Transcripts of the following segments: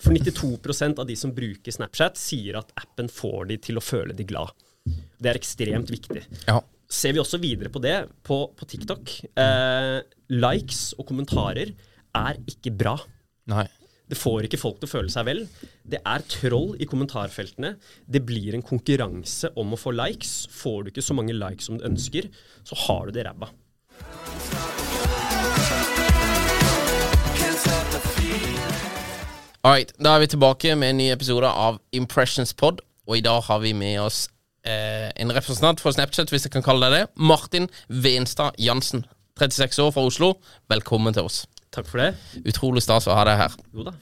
For 92 av de som bruker Snapchat, sier at appen får de til å føle de glad. Det er ekstremt viktig. Ja. Ser vi også videre på det på, på TikTok. Eh, likes og kommentarer er ikke bra. Nei. Det får ikke folk til å føle seg vel. Det er troll i kommentarfeltene. Det blir en konkurranse om å få likes. Får du ikke så mange likes som du ønsker, så har du det ræva. Alright, da er vi tilbake med en ny episode av Impressions Pod. Og i dag har vi med oss eh, en representant for Snapchat, hvis jeg kan kalle deg det. Martin Venstad Jansen. 36 år fra Oslo. Velkommen til oss. Takk for det. Utrolig stas å ha deg her. Jo da.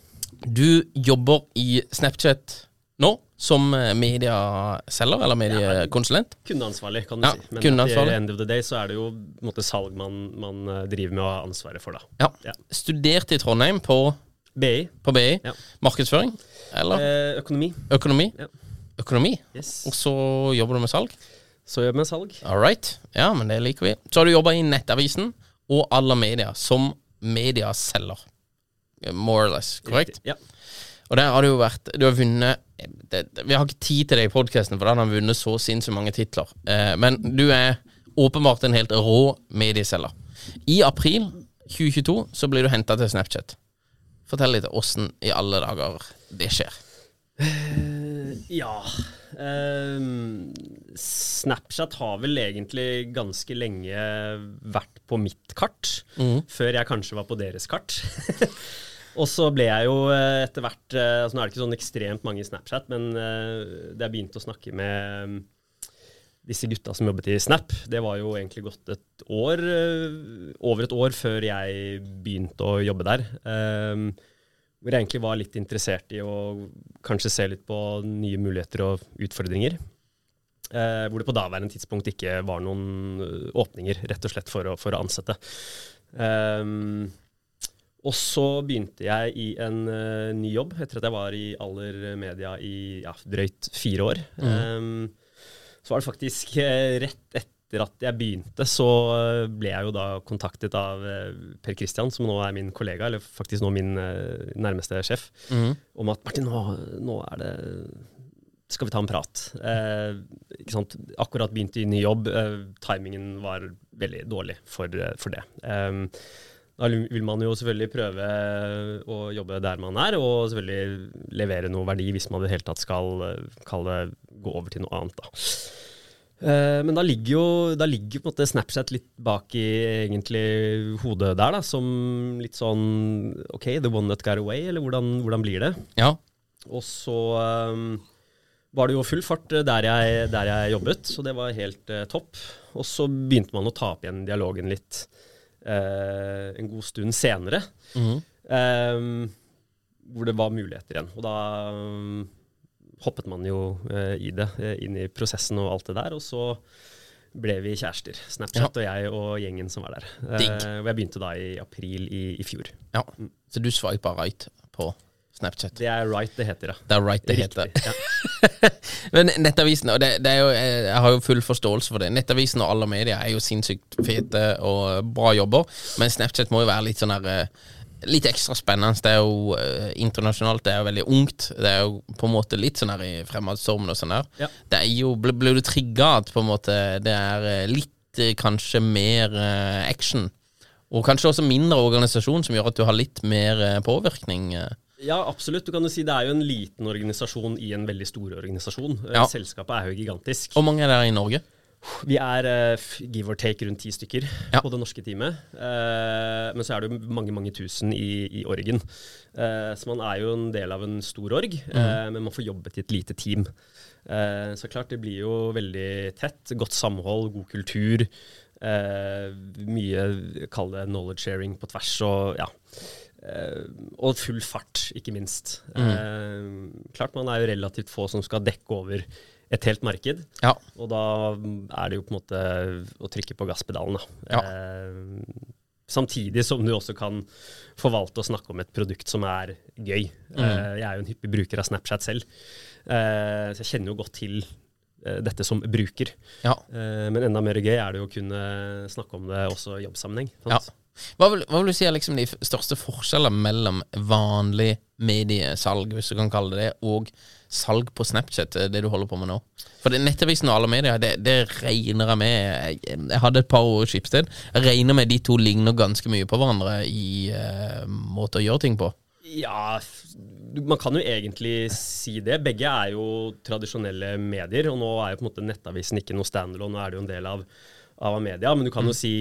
Du jobber i Snapchat nå som eh, medieselger, eller mediekonsulent. Kundeansvarlig, kan du Ja, si. Men at the end of the day så er det jo måte, salg man, man eh, driver med og har ansvaret for, da. Ja. Ja. Studerte i Trondheim på, BI. på BI. Ja. Markedsføring, eller Eh, økonomi. økonomi. Ja. Økonomi. Yes. Og så jobber du med salg. Så jobber jeg med salg. All right. Ja, men det liker vi. Så har du jobba i Nettavisen og Alla Media som mediaselger. More or less, korrekt? Ja. Og der har du jo vært Du har vunnet det, det, Vi har ikke tid til det i podkasten, for da har han vunnet så sinnssykt mange titler. Eh, men du er åpenbart en helt rå medieselger. I april 2022 så blir du henta til Snapchat. Fortell litt åssen i alle dager det skjer. Ja. um, Snapchat har vel egentlig ganske lenge vært på mitt kart, før jeg kanskje var på deres kart. Og så ble jeg jo eh, etter hvert eh, altså Nå er det ikke sånn ekstremt mange i Snapchat, men det har jeg begynte å snakke med mm, disse gutta som jobbet i Snap, det var jo egentlig gått et år, eh, over et år før jeg begynte å jobbe der. Ehm, hvor jeg egentlig var litt interessert i å kanskje se litt på nye muligheter og utfordringer. Eh, hvor det på daværende tidspunkt ikke var noen eh, åpninger, rett og slett for å, for å ansette. Ehm, og så begynte jeg i en ny jobb, etter at jeg var i Aller Media i ja, drøyt fire år. Ehm, så var det faktisk eh, rett etter at jeg begynte, så eh, ble jeg jo da kontaktet av eh, Per Christian, som nå er min kollega, eller faktisk nå min nærmeste sjef, om at Martin, nå, nå er det skal vi ta en prat? Eh? Akkurat begynt i ny jobb. Eh, timingen var veldig dårlig for, for det. Eh, da vil man jo selvfølgelig prøve å jobbe der man er, og selvfølgelig levere noe verdi hvis man i det hele tatt skal kalle gå over til noe annet. da. Eh, men da ligger jo da ligger på en måte Snapchat litt bak i egentlig hodet der, da, som litt sånn OK, the one that got away, eller hvordan, hvordan blir det? Ja. Og så um, var det jo full fart eh, der jeg, der jeg jobbet, så det var helt uh, topp. Og så begynte man å ta opp igjen dialogen litt uh, en god stund senere. ehm, hvor det var muligheter igjen. Og da ehm, hoppet man jo eh, i det, eh, inn i prosessen og alt det der. Og så ble vi kjærester. Snapchat og jeg og gjengen som var der. Digg. Eh, og jeg begynte da i april i, i fjor. Ja. Så du swipa right på Snapchat. Det er right det heter, ja. Det er right det Riktig, heter. ja. Men Nettavisen, og det, det jo, jeg har jo full forståelse for det. Nettavisen og alle medier er jo sinnssykt fete og bra jobber, men Snapchat må jo være litt sånn her Litt ekstra spennende. Det er jo eh, internasjonalt, det er jo veldig ungt. Det er jo på en måte litt sånn her i fremadstormen og sånn her. Ja. Det er jo, ble, ble du trigga at på en måte det er eh, litt eh, kanskje mer eh, action? Og kanskje også mindre organisasjon som gjør at du har litt mer påvirkning? Ja, absolutt. Du kan jo si Det er jo en liten organisasjon i en veldig stor organisasjon. Ja. Selskapet er jo gigantisk. Hvor mange er der i Norge? Vi er uh, give or take rundt ti stykker Ja. på det norske teamet. Uh, men så er det jo mange mange tusen i, i orgen. Uh, så man er jo en del av en stor org, eh, men man får jobbet i et lite team. Så klart, det blir jo veldig tett. Godt samhold, god kultur. Mye, kall det knowledge sharing på tvers og ja. Og full fart, ikke minst. Eh, klart man er jo relativt få som skal dekke over et helt marked. Ja. Og da er det jo på en måte å trykke på gasspedalen, da. Ja. Eh, samtidig som du også kan forvalte og snakke om et produkt som er gøy. Eh, jeg er jo en hyppig bruker av Snapchat selv, eh, så jeg kjenner jo godt til eh, dette som bruker. Ja. Eh, men enda mer gøy er det jo å kunne snakke om det også i jobbsammenheng. Ja. Hva vil, hva vil du si er liksom de største forskjellene mellom vanlig mediesalg, hvis du kan kalle det det, og salg på Snapchat, det du holder på med nå? For det, Nettavisen og alle medier, det, det regner jeg med jeg, jeg hadde et par år i Skipsted. Jeg regner med de to ligner ganske mye på hverandre i uh, måte å gjøre ting på. Ja, man kan jo egentlig si det. Begge er jo tradisjonelle medier, og nå er jo på en måte Nettavisen ikke noe standalone, nå er det jo en del av, av Amedia. Men du kan jo si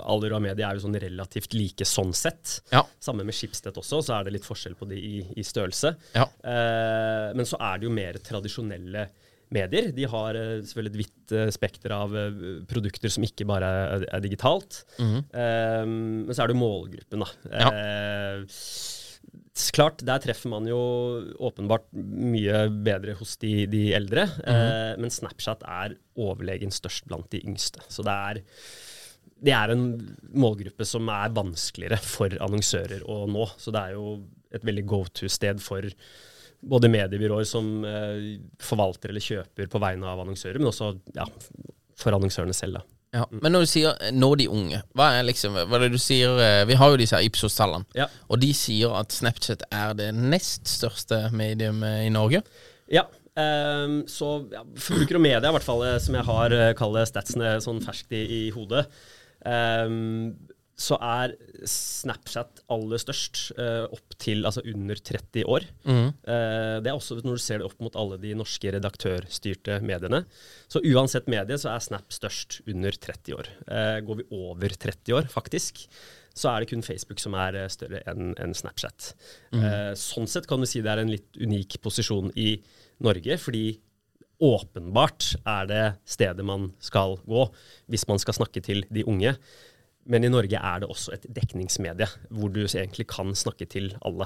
Aller og Amedia er jo sånn relativt like sånn sett. Ja. Samme med Schibsted også, så er det litt forskjell på det i, i størrelse. Ja. Eh, men så er det jo mer tradisjonelle medier. De har eh, selvfølgelig et vidt eh, spekter av eh, produkter som ikke bare er, er digitalt. Eh, men så er det jo målgruppen, da. Ja. Klart, der treffer man jo åpenbart mye bedre hos de, de eldre. eh, men Snapchat er overlegen størst blant de yngste. Så det er det er en målgruppe som er vanskeligere for annonsører å nå. Så det er jo et veldig go to-sted for både mediebyråer som eh, forvalter eller kjøper på vegne av annonsører, men også ja, for annonsørene selv. da. Ja. Men når du sier 'når 'nå de unge', hva er liksom hva er det du sier eh, Vi har jo disse her Ipsos-tallene, Ja. og de sier at Snapchat er det nest største medium eh, i Norge. Ja, Um, så ja, Forbruker og media, i hvert fall, eh, som jeg har uh, kaller statsene sånn ferskt i, i hodet, ehm, så er Snapchat aller størst uh, opp til altså under 30 år. Eh, det er også når du ser det opp mot alle de norske redaktørstyrte mediene. Så uansett medie så er Snap størst under 30 år. Uh, går vi over 30 år, faktisk, så er det kun Facebook som er større enn en Snapchat. Eh, sånn sett kan du si det er en litt unik posisjon i Norge, fordi åpenbart er det stedet man skal gå hvis man skal snakke til de unge. Men i Norge er det også et dekningsmedie, hvor du egentlig kan snakke til alle.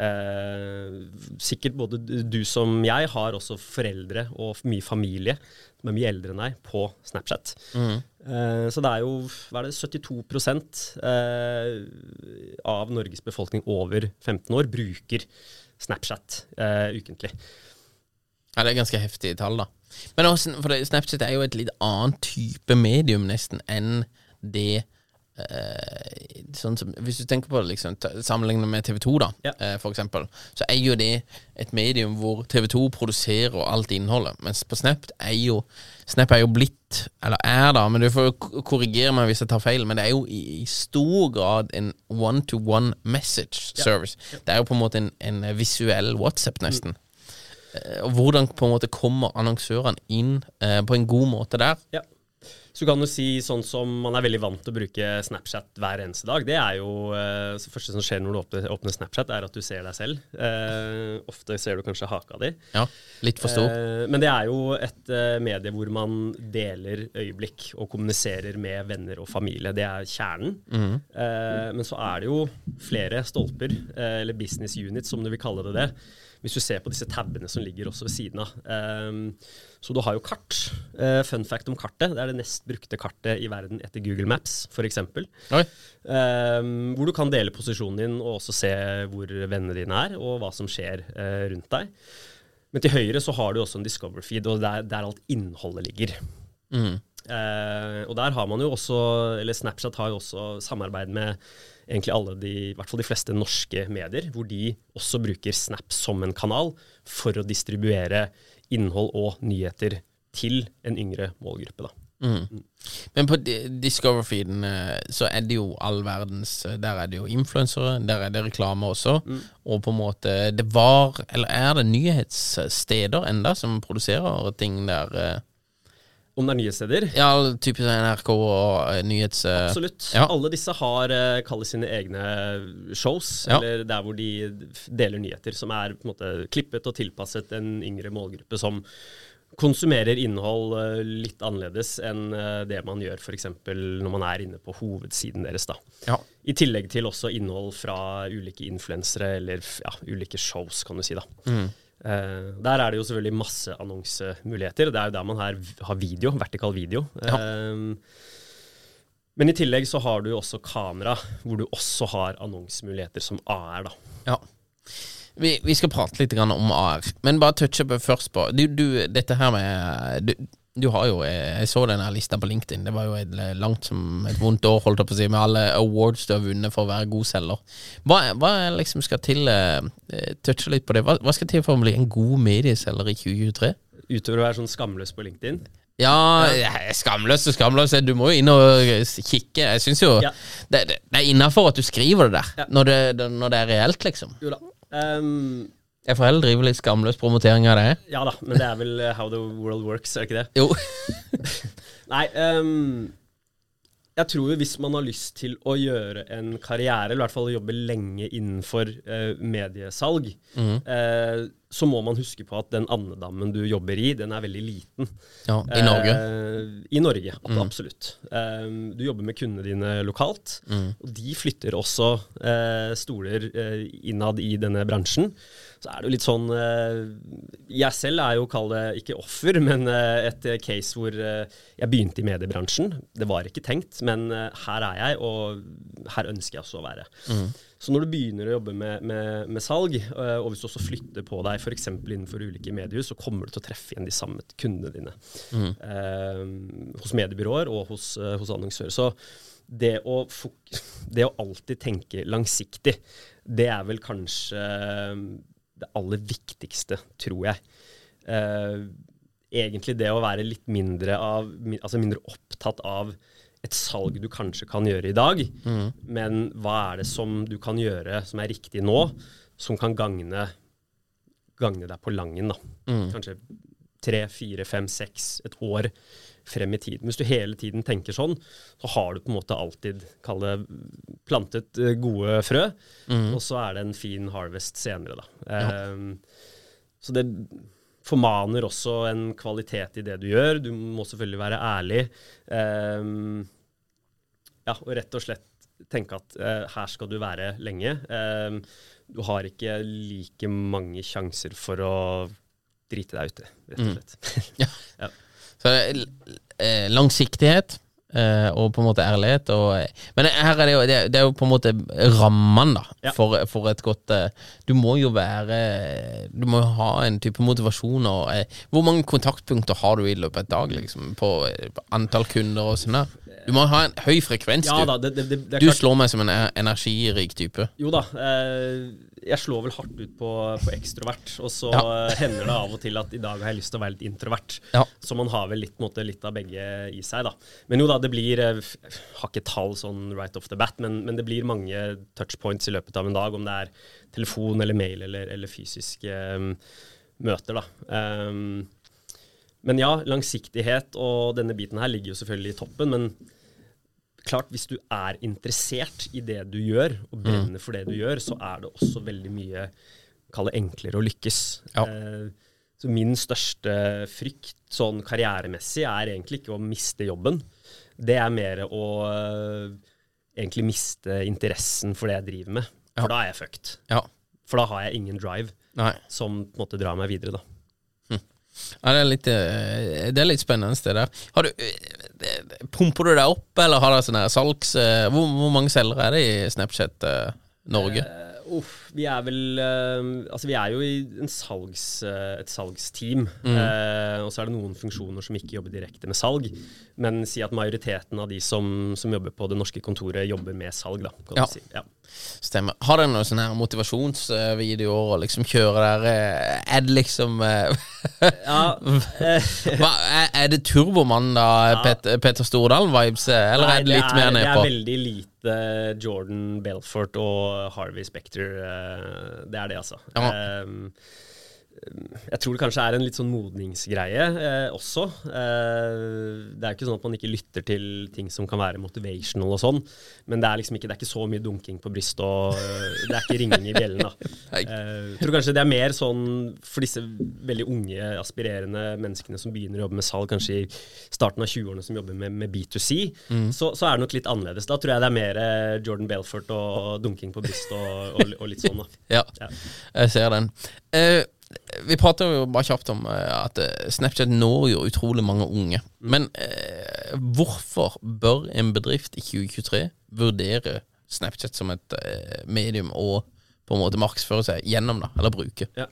Eh, sikkert både du- som jeg har også foreldre og mye familie som er mye eldre enn deg, på Snapchat. Eh, så det er jo hva er det, 72 eh, av Norges befolkning over 15 år bruker Snapchat eh, ukentlig. Ja, Det er ganske heftige tall, da. Men også, for Snapchat er jo et litt annet type medium nesten enn det eh, sånn som, Hvis du tenker på det, liksom, sammenlignet med TV 2, da, Ja. eh, for eksempel, så er jo det et medium hvor TV 2 produserer alt innholdet. Mens på Snap er jo Snap er jo blitt, eller er da, men du får jo korrigere meg hvis jeg tar feil, men det er jo i, i stor grad en one-to-one message service. Det er jo på en måte en, en visuell WhatsApp, nesten. Eh, Og hvordan på en måte kommer annonsørene inn eh, på en god måte der? Ja. Så du kan jo si sånn som man er veldig vant til å bruke Snapchat hver eneste dag. Det er jo eh, Det første som skjer når du åpner, åpner Snapchat, er at du ser deg selv. Eh, ofte ser du kanskje haka di. Ja, litt for stor. Eh, men det er jo et eh, medie hvor man deler øyeblikk og kommuniserer med venner og familie. Det er kjernen. Mm. Eh, men så er det jo flere stolper, eh, eller business units som du vil kalle det det. Hvis du ser på disse tabene som ligger også ved siden av. Um, så du har jo kart. Uh, fun fact om kartet. Det er det nest brukte kartet i verden etter Google Maps, f.eks. Um, hvor du kan dele posisjonen din og også se hvor vennene dine er, og hva som skjer uh, rundt deg. Men til høyre så har du også en Discover feed, og der, der alt innholdet ligger. Mm. Uh, og der har man jo også, eller Snapchat har jo også samarbeid med egentlig alle de, i hvert fall de fleste norske medier, hvor de også bruker Snap som en kanal for å distribuere innhold og nyheter til en yngre målgruppe. da. Mm. Men på Discover-feeden eh, så er det jo all verdens eh, Der er det jo influensere, der er det reklame også. Og på en måte Det var, eller er det nyhetssteder enda som produserer ting der? Eh, Om det er nyhetssteder? Ja, typisk NRK og eh, nyhets... eh, Absolutt. Ja. Alle disse har uh, kaller sine egne shows, Ja. eller der hvor de deler nyheter, som er på en måte klippet og tilpasset en yngre målgruppe som konsumerer innhold eh, litt annerledes enn eh, det man gjør f.eks. når man er inne på hovedsiden deres. da. Ja. I tillegg til også innhold fra ulike influensere eller ja, ulike shows, kan du si. da. Eh, der er det jo selvfølgelig masse annonsemuligheter. Det er jo der man her har video, vertikal video. Eh, men i tillegg så har du jo også kamera, hvor du også har annonsemuligheter som AR. da. Ja. Vi, vi skal prate litt om AR, men bare touche først på du, du, Dette her med du, du har jo Jeg så den lista på LinkedIn. Det var jo et langt som et vondt år, holdt jeg på å si, med alle awards du har vunnet for å være god selger. Hva, hva liksom skal til eh, Touche litt på det. Hva, hva skal til for å bli en god medieselger i 2023? Utover å være sånn skamløs på LinkedIn. Ja, skamløs og skamløs. Du må jo inn og kikke. Jeg syns jo Ja. det, det, er innafor at du skriver det der, Ja. når, det, når det er reelt, liksom. Jo da. Ehm, Jeg får heller drive litt skamløs promotering av det. ja da, men det er vel eh, how the world works, er det ikke det? Jo. Nei, um, jeg tror hvis man har lyst til å gjøre en karriere, eller i hvert fall å jobbe lenge innenfor uh, mediesalg, eh, så må man huske på at den andedammen du jobber i, den er veldig liten. Ja, I Norge. Uh, I Norge, ab- absolutt. Eh, du jobber med kundene dine lokalt, og de flytter også stoler innad i denne bransjen. Så er det jo litt sånn eh, Jeg selv er jo, kall det ikke offer, men eh, et eh, case hvor jeg begynte i mediebransjen. Det var ikke tenkt, men her er jeg, og her ønsker jeg også å være. Så når du begynner å jobbe med, med, med salg, og hvis du også flytter på deg f.eks. innenfor ulike mediehus, så kommer du til å treffe igjen de samme kundene dine. Eh, hos mediebyråer og hos, hos annonsører. Så det å, det å alltid tenke langsiktig, det er vel kanskje det aller viktigste, tror jeg. Eh, egentlig det å være litt mindre, av, altså mindre opptatt av et salg du kanskje kan gjøre i dag, men hva er det som du kan gjøre som er riktig nå, som kan gagne, gagne deg på langen, da. Kanskje tre, fire, fem, seks, et år frem i tiden. Hvis du hele tiden tenker sånn, så har du på en måte alltid, kall plantet eh, gode frø, og så er det en fin harvest senere, da. Ehm, så det formaner også en kvalitet i det du gjør. Du må selvfølgelig være ærlig. Ehm, ja, og rett og slett tenke at eh, her skal du være lenge. Ehm, du har ikke like mange sjanser for å drite deg ute, rett og slett. Ja. Så eh, langsiktighet eh, og på en måte ærlighet. Og, men her er det jo, det, det er jo på en måte rammene da, Ja. for, for et godt eh, Du må jo være Du må ha en type motivasjon. Og, eh, hvor mange kontaktpunkter har du i løpet av et dag liksom, på, eh, på antall kunder og sånn der? Du må ha en høy frekvens, Ja du. da, det, det, det, Du slår meg som en eh, energirik type. Jo da. Eh, jeg slår vel hardt ut på, på ekstrovert, og så Ja. eh, hender det av og til at i dag har jeg lyst til å være litt introvert. Ja. Så man har vel litt, måte, litt av begge i seg, da. Men jo da, det blir Jeg Har ikke tall sånn right off the bat, men, men det blir mange touchpoints i løpet av en dag, om det er telefon eller mail eller, eller fysiske um, møter, da. Um, Men ja, langsiktighet og denne biten her ligger jo selvfølgelig i toppen. Men klart, hvis du er interessert i det du gjør, og brenner for det du gjør, så er det også veldig mye Kall det enklere å lykkes. Ja. Eh, så min største frykt sånn karrieremessig er egentlig ikke å miste jobben. Det er mer å øh, egentlig miste interessen for det jeg driver med. For Ja. da er jeg fucked. Ja. For da har jeg ingen drive Nei. som på en måte drar meg videre, da. Ja, det er litt, eh, det er litt spennende det der. Har du, eh, pumper du deg opp, eller har du sånn salgs... eh, Hvor, hvor mange selgere er det i Snapchat Norge? Uh, uff, vi er vel øh, Altså, vi er jo i en salgs, øh, et salgsteam. Eh, og så er det noen funksjoner som ikke jobber direkte med salg. Men si at majoriteten av de som, som jobber på det norske kontoret, jobber med salg, da. Kan Ja. du si. ja. Stemmer. Har dere noen sånne her motivasjonsvideoer og liksom kjører der eh, Er det liksom eh, ja eh, hva, er, er det Turbomann, da? Peter, Peter Stordalen-vibes? Eller Eller er det litt mer Det nedpå? er veldig lite Jordan Belfort og Harvey Specter. Eh, det er det, altså. Ja. Ehm, jeg tror det kanskje er en litt sånn modningsgreie eh, også. Eh, det er jo ikke sånn at man ikke lytter til ting som kan være motivational og sånn, men det er liksom ikke, det er ikke så mye dunking på brystet og eh, det er ikke ringing i bjellen, da. Jeg Eh, jeg tror kanskje det er mer sånn for disse veldig unge, aspirerende menneskene som begynner å jobbe med salg, kanskje i starten av 20-årene som jobber med, med B2C, så, så er det nok litt annerledes. Da tror jeg det er mer eh, Jordan Belfort og dunking på brystet og, og, og litt sånn, da. Ja, Ja. jeg ser den. Eh, vi prater jo bare kjapt om eh, at eh, Snapchat når jo utrolig mange unge. Men eh, hvorfor bør en bedrift i 2023 vurdere Snapchat som et eh, medium å på en måte markedsføre seg gjennom, da, eller bruke? Ja.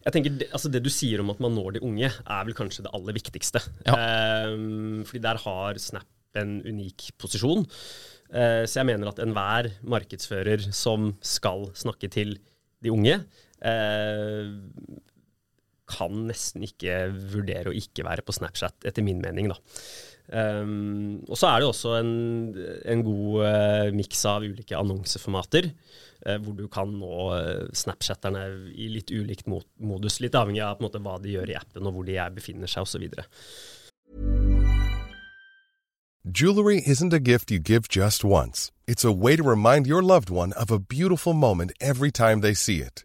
Jeg tenker, det, altså det du sier om at man når de unge, er vel kanskje det aller viktigste. Ja. Ehm, fordi der har Snap en unik posisjon. Eh, så jeg mener at enhver markedsfører som skal snakke til de unge, eh, kan nesten ikke vurdere å ikke være på Snapchat, etter min mening, da. Um, og så er det også en, en god uh, miks av ulike annonseformater, uh, hvor du kan nå uh, Snapchatterne i litt ulikt mo modus, litt avhengig av måte, hva de gjør i appen, og hvor de er, befinner seg, osv. Jewelry isn't a gift you give just once. It's a way to remind your loved one of a beautiful moment every time they see it.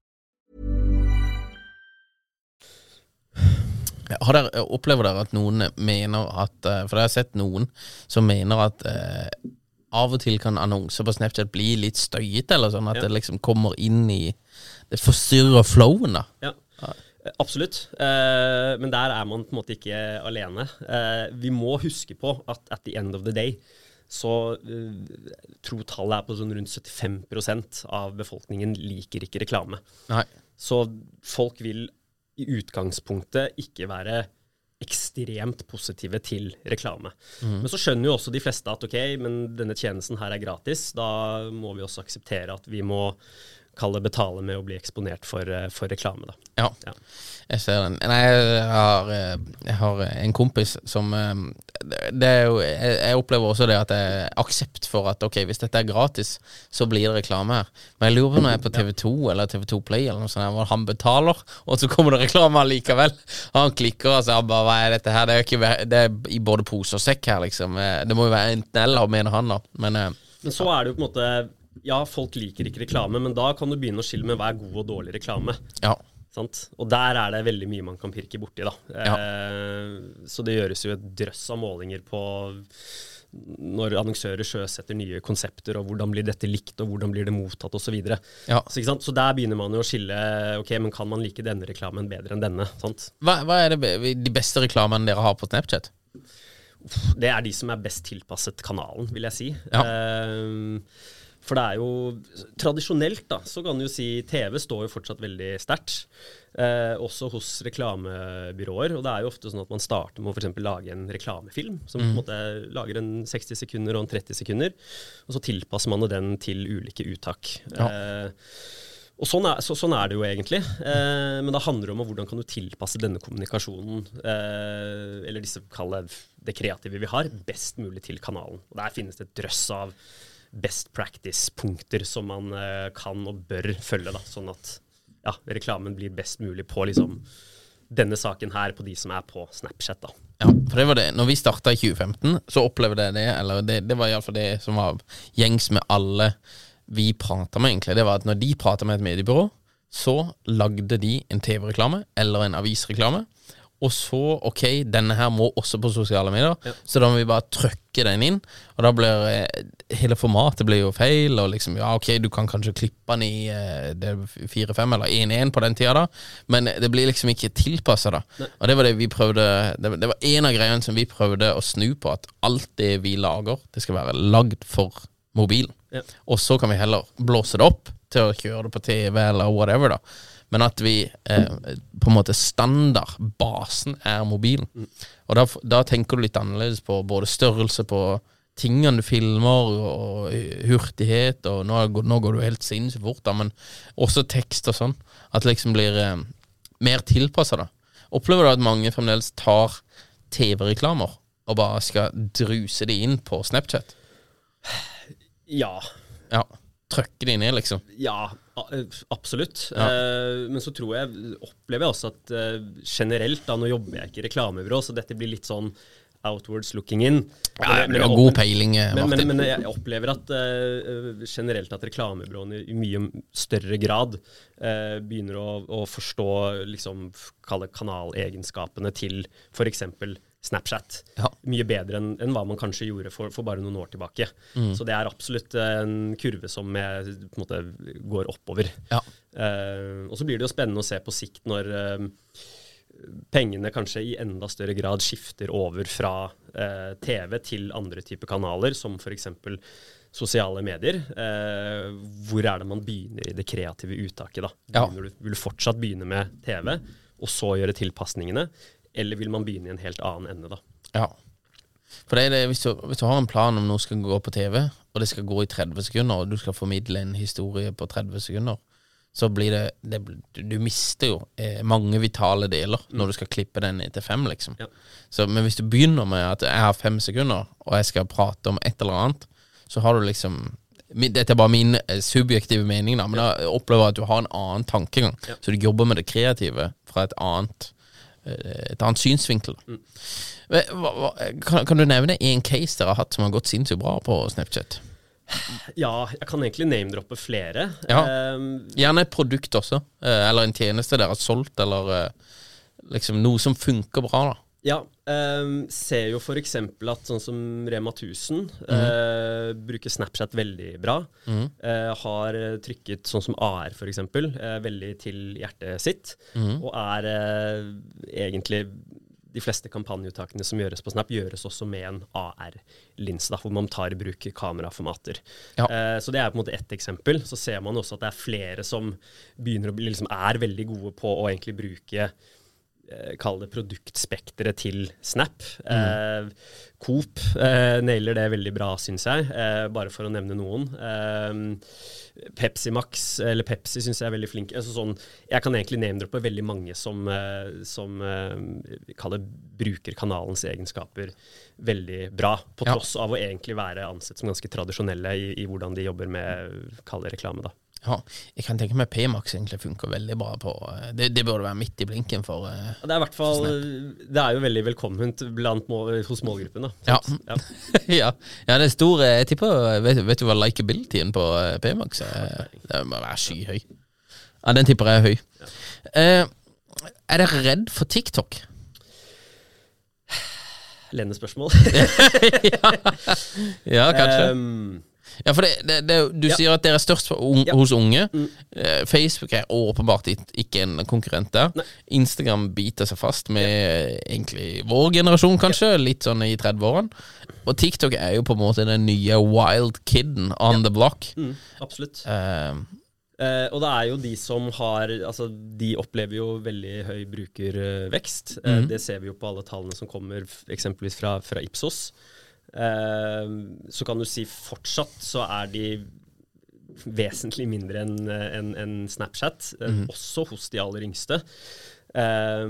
Har dere, opplever dere at noen mener at eh, For jeg har sett noen som mener at eh, av og til kan annonser på Snapchat bli litt støyete, eller sånn at Ja. det liksom kommer inn i Det forstyrrer flowen, da. Ja, eh, absolutt. Eh, men der er man på en måte ikke alene. Eh, vi må huske på at at the end of the day så uh, tror tallet er på sånn rundt 75% av befolkningen liker ikke reklame. Nei. Så folk vil i utgangspunktet ikke være ekstremt positive til reklame. Men så skjønner jo også de fleste at ok, men denne tjenesten her er gratis. Da må vi også akseptere at vi må kalle betale med å bli eksponert for, eh, for reklame. da. Ja, Ja. jeg ser den. Nei, jeg har, eh, jeg har en kompis som eh, det det er jo, jeg, opplever også det at det er aksept for at ok, hvis dette er gratis, så blir det reklame her. Men jeg lurer på når jeg er på TV2 eller TV2 Play eller noe sånt, hvor han betaler, og så kommer det reklame allikevel. Han klikker og sier bare hva er dette her, det er, ikke, det er i både pose og sekk her, liksom. Eh, Det må jo være enten eller, mener han da. Men eh, Men så er det jo på en måte Ja, folk liker ikke reklame, men da kan du begynne å skille med hva er god og dårlig reklame. ja. Sant? Og der er det veldig mye man kan pirke borti, da. Ja. Eh, så det gjøres jo et drøss av målinger på når annonsører sjøsetter nye konsepter, og hvordan blir dette likt, og hvordan blir det mottatt, osv. Så, videre. Ja. så, så der begynner man jo å skille Ok, men kan man like denne reklamen bedre enn denne? sant? Hva, hva er det, de beste reklamene dere har på Snapchat? Det er de som er best tilpasset kanalen, vil jeg si. Ja. Ehm, for det er jo Tradisjonelt da, så kan du jo si TV står jo fortsatt veldig sterkt. Eh, også hos reklamebyråer. Og det er jo ofte sånn at man starter med å for lage en reklamefilm. Som på en måte lager en 60 sekunder og en 30 sekunder. Og så tilpasser man den til ulike uttak. Eh, og sånn er, så, sånn er det jo egentlig. Eh, men det handler om hvordan kan du tilpasse denne kommunikasjonen, eh, eller disse, kall det kreative vi har, best mulig til kanalen. Og Der finnes det et drøss av best practice-punkter som man eh, kan og bør følge, da, sånn at ja, reklamen blir best mulig på liksom, denne saken her, på de som er på Snapchat. da. Ja, for det var det. Når vi starta i 2015, så opplevde jeg det, eller det, det var iallfall det som var gjengs med alle vi prata med, egentlig. Det var at når de prata med et mediebyrå, så lagde de en TV-reklame eller en avisreklame. Og så, ok, denne her må også på sosiale medier, så da må vi bare trykke den inn. Og da blir eh, hele formatet blir jo feil, og liksom, ja, ok, du kan kanskje klippe den i eh, 4-5 eller 1-1 på den tida, da, men det blir liksom ikke tilpassa, da. Og det var det vi prøvde Det, det var en av greiene som vi prøvde å snu på, at alt det vi lager, det skal være lagd for mobilen. Ja. Og så kan vi heller blåse det opp til å kjøre det på TV eller whatever, da. Men at vi eh, på en måte standard, basen, er mobilen. Og da, da tenker du litt annerledes på både størrelse på tingene du filmer, og, og hurtighet, og nå, nå går du helt sinnssykt fort, da, men også tekst og sånn. At det liksom blir eh, mer tilpassa, da. Opplever du at mange fremdeles tar TV-reklamer og bare skal druse de inn på Snapchat? Ja. Ja. Trøkke det ned, liksom. Ja, eh, absolutt. Ja. Eh, men så tror jeg, opplever jeg også at eh, generelt, da, nå jobber jeg ikke i reklamebyrå, så dette blir litt sånn outwards looking in. Ja, Men- du men har god peiling, Martin. Men, men, men jeg opplever at eh, generelt at reklamebyråene i mye større grad eh, begynner å, å forstå liksom, kanalegenskapene til f.eks. Snapchat Ja. mye bedre enn enn hva man kanskje gjorde for, for bare noen år tilbake. Mm. Så det er absolutt en kurve som jeg, på en måte går oppover. Ja. Uh, og så blir det jo spennende å se på sikt når uh, pengene kanskje i enda større grad skifter over fra uh, TV til andre typer kanaler, som f.eks. sosiale medier. Eh, hvor er det man begynner i det kreative uttaket? da? Ja. Du, vil du fortsatt begynne med TV, og så gjøre tilpasningene? Eller vil man begynne i en helt annen ende, da? Ja. For det er det, hvis, du, hvis du har en plan om noe skal gå på TV, og det skal gå i 30 sekunder, og du skal formidle en historie på 30 sekunder, så blir det, det du, mister jo eh, mange vitale deler når du skal klippe den til fem, liksom. Ja. Så, men hvis du begynner med at jeg har fem sekunder, og jeg skal prate om et eller annet, så har du liksom dette er bare min eh, subjektive mening, da, men opplever jeg at du har en annen tankegang. Ja. Så du jobber med det kreative fra et annet, et annet synsvinkel. Hva, hva, kan, kan du nevne en case dere har hatt som har gått sinnssykt bra på Snapchat? Ja, jeg kan egentlig name-droppe flere. Ja. Eh, Gjerne et produkt også, eh, eller en tjeneste dere har solgt, eller eh, liksom noe som funker bra. da Ja, eh, ser jo f.eks. at sånn som Rema 1000 eh, bruker Snapchat veldig bra. Eh, har eh, trykket sånn som AR f.eks. Eh, veldig til hjertet sitt. Og er eh, egentlig de fleste kampanjeuttakene som gjøres på Snap, gjøres også med en AR-linse, hvor man tar i bruk kameraformater. Ja. Eh, så det er på en måte ett eksempel. Så ser man også at det er flere som begynner å bli, liksom er veldig gode på å egentlig bruke Kall det produktspekteret til Snap. Eh, Coop eh, nailer det veldig bra, syns jeg, eh, bare for å nevne noen. Eh, Pepsi Max, eller Pepsi, syns jeg er veldig flink. Altså sånn, jeg kan egentlig name-droppe veldig mange som, eh, som eh, kaller bruker kanalens egenskaper veldig bra, på Ja. tross av å egentlig være ansett som ganske tradisjonelle i, i hvordan de jobber med kall det reklame. da. Ja, jeg kan tenke meg P-Max egentlig funker veldig bra på eh, Det, det burde være midt i blinken for eh, Det er i hvert fall Det er jo veldig velkomment blant mål, hos målgruppen. da. Ja. Ja. ja. ja, det er stor eh, Jeg tipper Vet, vet du hva likabilityen på eh, P-Max er? Det må være skyhøy. Ja, den tipper jeg er høy. Eh, er dere redd for TikTok? Lennespørsmål. Ja, kanskje. Um, Ja, for det, det, det, du Ja. sier at dere er størst un Ja. hos unge. Mm. Eh, Facebook er åpenbart ikke en konkurrent der. Nei. Instagram biter seg fast med ja. egentlig vår generasjon, kanskje. Litt sånn i 30-årene. Og TikTok er jo på en måte den nye wild kiden on the block. mm, absolutt. Uh, uh, og det er jo de som har Altså, de opplever jo veldig høy brukervekst. Mm. Uh, det ser vi jo på alle tallene som kommer eksempelvis fra, fra Ipsos. Eh, så kan du si fortsatt så er de vesentlig mindre enn en, en Snapchat, Mhm. også hos de aller yngste. Eh,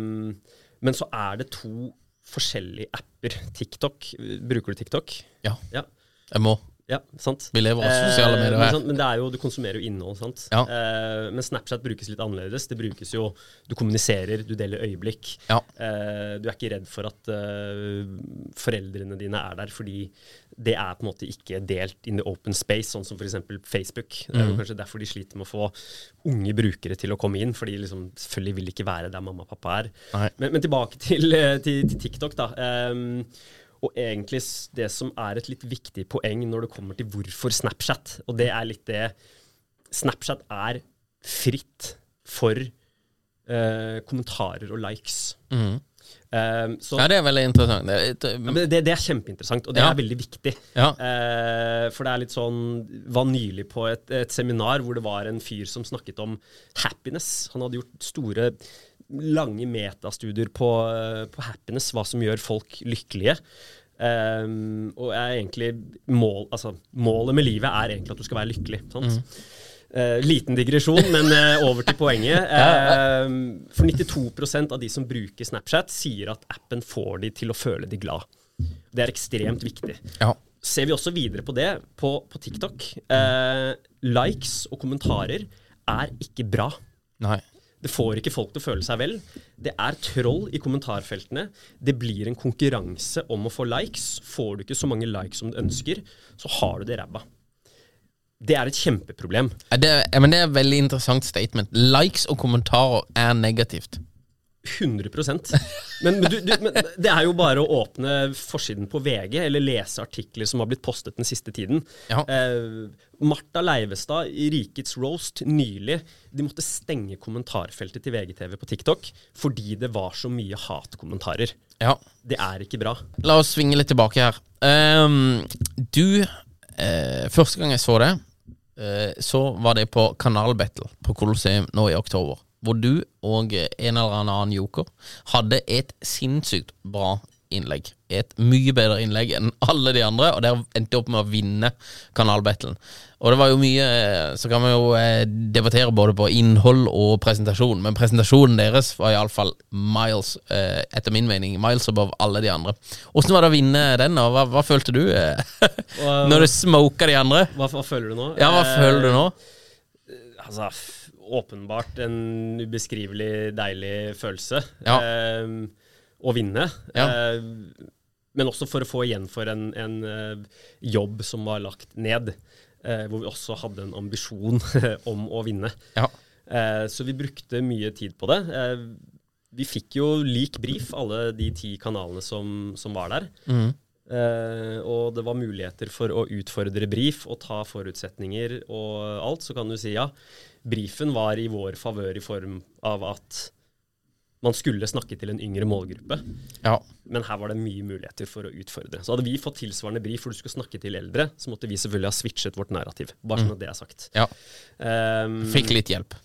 men så er det to forskjellige apper. TikTok, Bruker du TikTok? ja, Ja. jeg må. Ja, sant. Vi lever også sosiale Eh, medier Men, her. sant, men det er jo, du konsumerer jo innhold, sant. Ja. Eh, men Snapchat brukes litt annerledes. Det brukes jo Du kommuniserer, du deler øyeblikk. Ja. Eh, du er ikke redd for at eh, foreldrene dine er der, fordi det er på en måte ikke delt in the open space, sånn som f.eks. Facebook. Det er jo mm. kanskje derfor de sliter med å få unge brukere til å komme inn, fordi liksom, selvfølgelig vil ikke være der mamma og pappa er. Men, men tilbake til, eh, til, til TikTok, da. Ehm, og egentlig det som er et litt viktig poeng når det kommer til hvorfor Snapchat, og det er litt det Snapchat er fritt for eh, kommentarer og likes. Mm. Um, så Ja, det er veldig interessant. Det er litt, eh, det, det er kjempeinteressant, og det Ja. er veldig viktig. Ja. Uh, for det er litt sånn Var nylig på et, et seminar hvor det var en fyr som snakket om happiness. Han hadde gjort store, lange metastudier på, eh, på happiness, hva som gjør folk lykkelige. Um, og egentlig mål, altså, målet med livet er egentlig at du skal være lykkelig. Sant? Eh, liten digresjon, men uh, over til poenget. Uh, for 92% av de som bruker Snapchat, sier at appen får de til å føle de glad. Det er ekstremt viktig. ja. Ser vi også videre på det på, på TikTok. Likes og kommentarer er ikke bra. Nei. Det får ikke folk til å føle seg vel. Det er troll i kommentarfeltene. Det blir en konkurranse om å få likes. Får du ikke så mange likes som du ønsker, så har du det ræva. Det er et kjempeproblem. Det, men det er et veldig interessant statement. Likes og kommentarer er negativt. 100 men, men, du, du, men det er jo bare å åpne forsiden på VG, eller lese artikler som har blitt postet den siste tiden. Ja. Eh, Martha Leivestad i Rikets Roast nylig De måtte stenge kommentarfeltet til VGTV på TikTok fordi det var så mye hatkommentarer. Ja. Det er ikke bra. La oss svinge litt tilbake her. Um, du eh, Første gang jeg så det, eh, så var det på Kanal Battle på Colosseum nå i oktober. Hvor du og en eller annen joker hadde et sinnssykt bra innlegg. Et mye bedre innlegg enn alle de andre, og der endte opp med å vinne kanalbattlen. Og det var jo mye eh, Så kan vi jo eh, debattere både på innhold og presentasjon, men presentasjonen deres var iallfall miles, eh, etter min mening, miles above alle de andre. Åssen var det å vinne den, og hva, hva følte du når du smoka de andre? Hva, hva føler du nå? Ja, hva føler du nå? Eh, altså, åpenbart en ubeskrivelig deilig følelse. Ja. Eh, å vinne. Ja. Eh, men også for å få igjen for en, en eh, jobb som var lagt ned. eh, hvor vi også hadde en ambisjon om å vinne. Ja. Eh, så vi brukte mye tid på det. Eh, vi fikk jo lik brief, alle de ti kanalene som, som var der. Mm. Uh, og det var muligheter for å utfordre brief og ta forutsetninger og alt. Så kan du si ja, brifen var i vår favør i form av at man skulle snakke til en yngre målgruppe. Ja. Men her var det mye muligheter for å utfordre. Så hadde vi fått tilsvarende brief hvor du skulle snakke til eldre, så måtte vi selvfølgelig ha switchet vårt narrativ. Bare sånn at det er sagt. ja. Um, Fikk litt hjelp.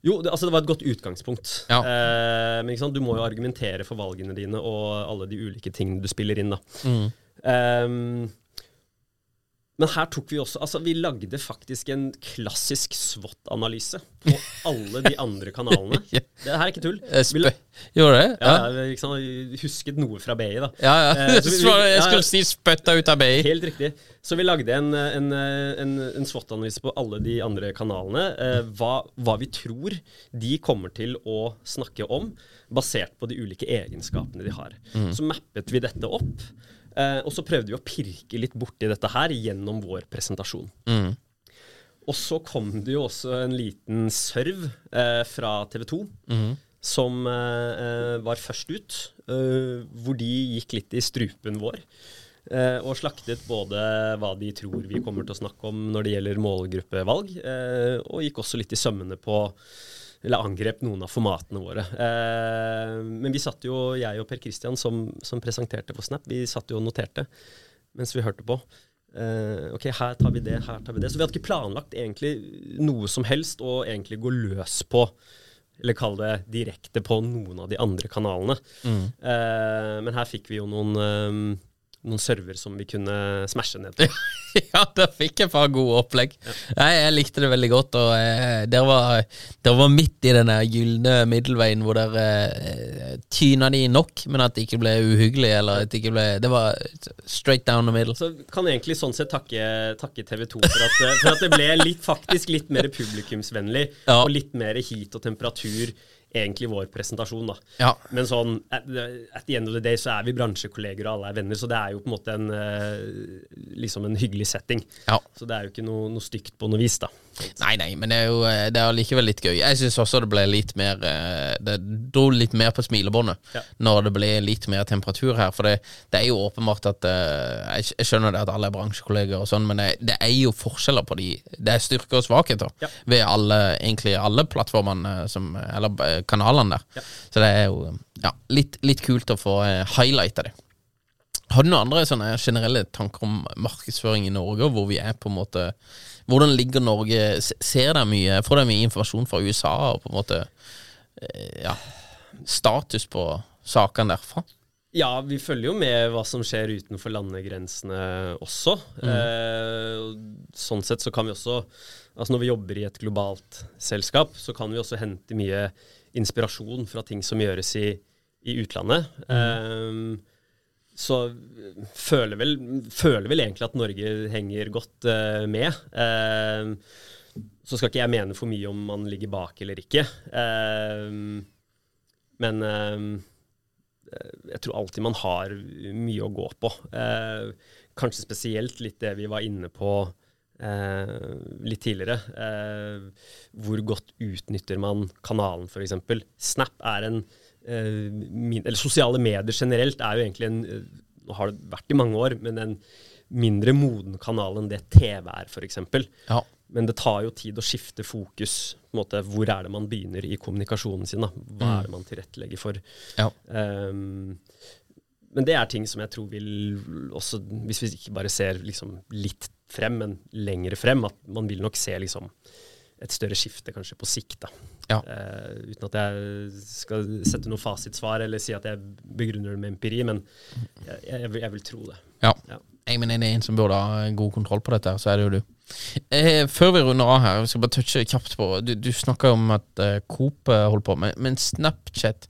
jo, det, altså det var et godt utgangspunkt. Ja. Uh, men ikke sant? du må jo argumentere for valgene dine og alle de ulike tingene du spiller inn. da. Mm. Ehm, men her tok vi også Altså, vi lagde faktisk en klassisk SWOT-analyse på alle de andre kanalene. Ja. Det her er ikke tull. Eh, Vi Gjorde det? ja, Ja. ja. Ikke husket noe fra BI, da. Ja, ja. Eh, vi- vi- jeg skulle si spytta ut av BI. Helt riktig. Så vi lagde en, en, en, en SWOT-analyse på alle de andre kanalene. Eh, hva, hva vi tror de kommer til å snakke om, basert på de ulike egenskapene de har. Så mappet vi dette opp, eh, og så prøvde vi å pirke litt borti dette her gjennom vår presentasjon. Mm. Og så kom det jo også en liten serv eh, fra TV 2, som eh, var først ut. eh, hvor de gikk litt i strupen vår. eh, og slaktet både hva de tror vi kommer til å snakke om når det gjelder målgruppevalg, eh, og gikk også litt i sømmene på eller angrep noen av formatene våre. Eh, men vi satt jo, jeg og Per Kristian, som, som presenterte for Snap, vi satt jo og noterte mens vi hørte på. Eh, ok, her tar vi det, her tar vi det. Så vi hadde ikke planlagt egentlig noe som helst å egentlig gå løs på, eller kall det direkte på noen av de andre kanalene. Eh, men her fikk vi jo noen, eh, noen server som vi kunne smashe ned. ja, da fikk jeg faen gode opplegg. Nei, jeg likte det veldig godt. Og eh, dere var, dere var midt i den der gylne middelveien hvor dere eh, tyna de nok, men at det ikke ble uhyggelig. Eller at det ikke ble Det var straight down the middle. Så kan jeg egentlig sånn sett takke, takke TV 2 for at, for at det ble litt, faktisk litt mer publikumsvennlig, Ja. og litt mer heat og temperatur. Egentlig vår presentasjon, da. Ja. Men sånn at, at the end of the day så er vi bransjekolleger og alle er venner, så det er jo på en måte en eh, liksom en hyggelig setting. Ja. Så det er jo ikke noe, noe stygt på noe vis, da. Nei, nei, men det er jo eh, det er allikevel litt gøy. Jeg syns også det ble litt mer eh, Det dro litt mer på smilebåndet Ja. når det ble litt mer temperatur her. For det, det er jo åpenbart at eh, jeg, jeg skjønner det at alle er bransjekolleger og sånn, men det, det er jo forskjeller på de Det er styrker og svakheter Ja. ved alle, egentlig alle plattformene som Eller kanalene der. Ja. Så det er jo ja, litt, litt kult å få highlighta det. Har du noen andre sånne generelle tanker om markedsføring i Norge, hvor vi er på en måte Hvordan ligger Norge Ser dere mye Får dere mye informasjon fra USA og på en måte eh, Ja, status på sakene derfra? Ja, vi følger jo med hva som skjer utenfor landegrensene også. Eh, sånn sett så kan vi også Altså når vi jobber i et globalt selskap, så kan vi også hente mye inspirasjon fra ting som gjøres i, i utlandet. Eh, så føler vel, føler vel egentlig at Norge henger godt uh, med. Uh, så skal ikke jeg mene for mye om man ligger bak eller ikke. Uh, men jeg tror alltid man har mye å gå på. Kanskje spesielt litt det vi var inne på litt tidligere. Hvor godt utnytter man kanalen, f.eks. Snap er en min, Eller sosiale medier generelt er jo egentlig en eh, Nå har det vært i mange år, men en mindre moden kanal enn det TV er, f.eks. Ja. Men det tar jo tid å skifte fokus. På en måte, hvor er det man begynner i kommunikasjonen sin? Da? Hva er det man tilrettelegger for? Ja. Um, men det er ting som jeg tror vil også, hvis vi ikke bare ser liksom litt frem, men lengre frem, at man vil nok se liksom et større skifte kanskje på sikt. da. Ja. Uh, uten at jeg skal sette noe fasitsvar eller si at jeg begrunner det med empiri, men jeg, jeg, vil, jeg vil tro det. Ja. Ja. Jeg mener det er en som burde ha god kontroll på dette, så er det jo du. Eh, før vi runder av her, vi skal bare touche kjapt på Du, du snakka om at eh, Coop eh, holder på med Men Snapchat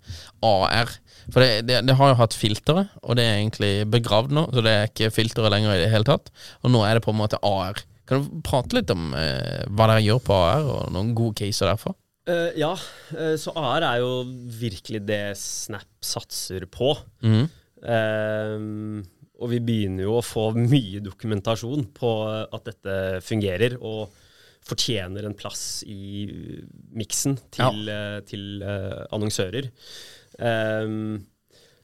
AR For det, det, det har jo hatt filtre, og det er egentlig begravd nå, så det er ikke filtre lenger i det hele tatt. Og nå er det på en måte AR. Kan du prate litt om eh, hva dere gjør på AR, og noen gode caser derfra? Uh, ja, uh, så AR er jo virkelig det Snap satser på. Mm. Uh, og vi begynner jo å få mye dokumentasjon på at dette fungerer, og fortjener en plass i miksen til, eh, til eh, annonsører. Um,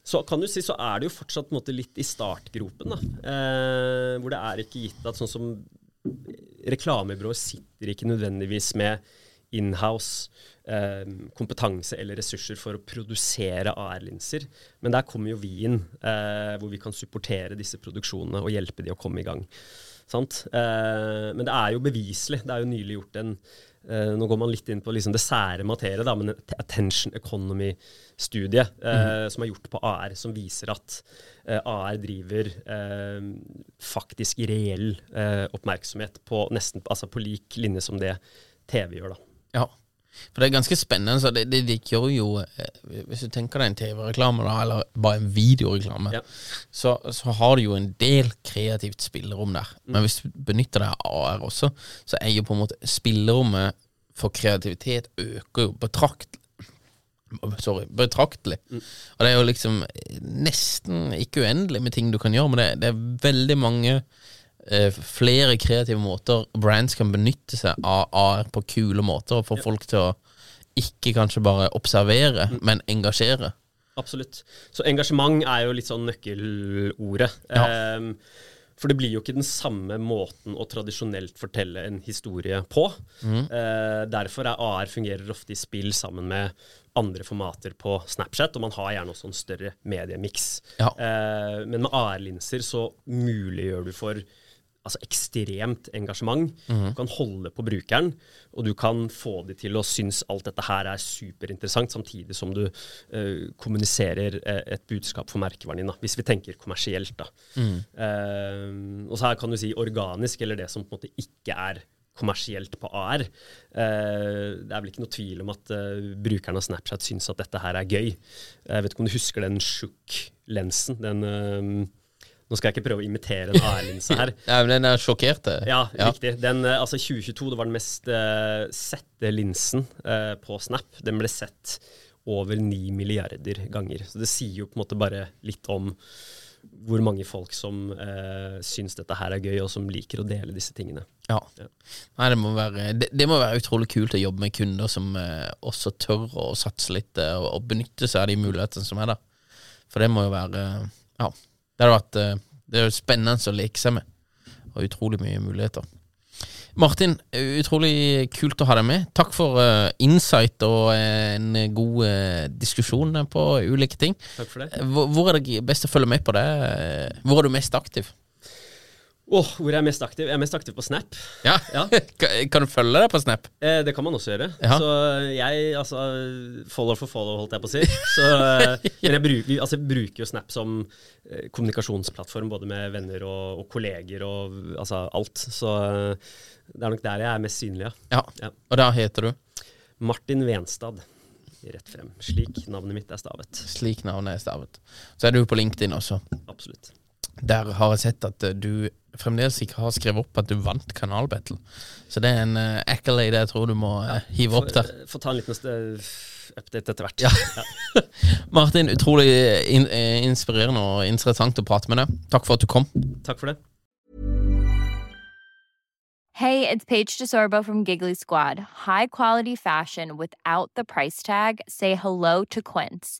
så kan du si så er det jo fortsatt måte, litt i startgropen, da. Eh, hvor det er ikke gitt at sånn som reklamebyråer sitter ikke nødvendigvis med inhouse eh, kompetanse eller ressurser for å produsere AR-linser. Men der kommer jo vi inn, eh, hvor vi kan supportere disse produksjonene og hjelpe de å komme i gang. Eh, men det er jo beviselig. Det er jo nylig gjort en eh, Nå går man litt inn på liksom det sære materie, da, men attention economy-studie mm. som er gjort på AR, som viser at uh, AR driver eh, faktisk reell eh, oppmerksomhet på nesten altså på lik linje som det TV gjør. da. Ja. For det er ganske spennende. Så det, det, de gjør jo eh, Hvis du tenker deg en TV-reklame, da, eller bare en videoreklame, Ja. så, så har du jo en del kreativt spillerom der. Men hvis du benytter deg av AR også, så er jo på en måte spillerommet for kreativitet øker jo betraktelig. Sorry, betraktelig. Og det er jo liksom nesten ikke uendelig med ting du kan gjøre, men det, det er veldig mange flere kreative måter brands kan benytte seg av AR på kule måter og få folk til å ikke kanskje bare observere, men engasjere. Absolutt. Så engasjement er jo litt sånn nøkkelordet. Ja. Um, for det blir jo ikke den samme måten å tradisjonelt fortelle en historie på. Eh, derfor er AR fungerer ofte i spill sammen med andre formater på Snapchat, og man har gjerne også en større mediemiks. Ja. Eh, men med AR-linser så muliggjør du for altså ekstremt engasjement. Du kan holde på brukeren, og du kan få de til å synes alt dette her er superinteressant, samtidig som du uh, kommuniserer eh, et budskap for merkevaren din, da, hvis vi tenker kommersielt. da. Eh, og så her kan du si organisk, eller det som på en måte ikke er kommersielt på AR. Uh, det er vel ikke noe tvil om at uh, brukerne av Snapchat syns at dette her er gøy. Jeg vet ikke om du husker den Shook-lensen? den... eh, nå skal jeg ikke prøve å imitere en AR-linse her. Ja, men den er sjokkert. Ja, riktig. Den, eh, altså 2022 det var den mest uh, sette linsen uh, på Snap. Den ble sett over 9 milliarder ganger. Så det sier jo på en måte bare litt om hvor mange folk som eh, syns dette her er gøy, og som liker å dele disse tingene. Ja. Ja. Nei, det må, være, det, det må være utrolig kult å jobbe med kunder som eh, også tør å satse litt eh, og, og benytte seg av de mulighetene som er der. For det må jo være Ja. Det hadde vært eh, Det er jo spennende å leke seg med. Og utrolig mye muligheter. Martin, utrolig kult å ha deg med. Takk for uh, insight og eh, en god uh, diskusjon på ulike ting. Takk for det. Hvor, hvor er det best å følge med på det? Hvor er du mest aktiv? Åh, hvor er jeg mest aktiv? Jeg er mest aktiv på Snap. Ja. Ja. Kan- du følge deg på Snap? Eh, det kan man også gjøre. Ja. Så jeg, altså Follow for follow, holdt jeg på å si. Så, eh, men jeg bruker, altså, jeg bruker jo Snap som eh, kommunikasjonsplattform, både med venner og, og kolleger og altså alt. Så eh, det er nok der jeg er mest synlig, ja. Ja. Og da heter du? Martin Venstad. Rett frem. Slik navnet mitt er stavet. Slik navnet er stavet. Så er du på LinkedIn også. Absolutt. Der har jeg sett at eh, du fremdeles ikke har skrevet opp at du vant Kanalbattle. Så det er en uh, accolade jeg tror du må eh, hive opp der. Få ta en liten eh, update etter hvert. Ja. Martin, utrolig in inspirerende og interessant å prate med deg. Takk for at du kom. Takk for det. Hey, it's Paige DeSorbo from Giggly Squad. High quality fashion without the price tag. Say hello to Quince.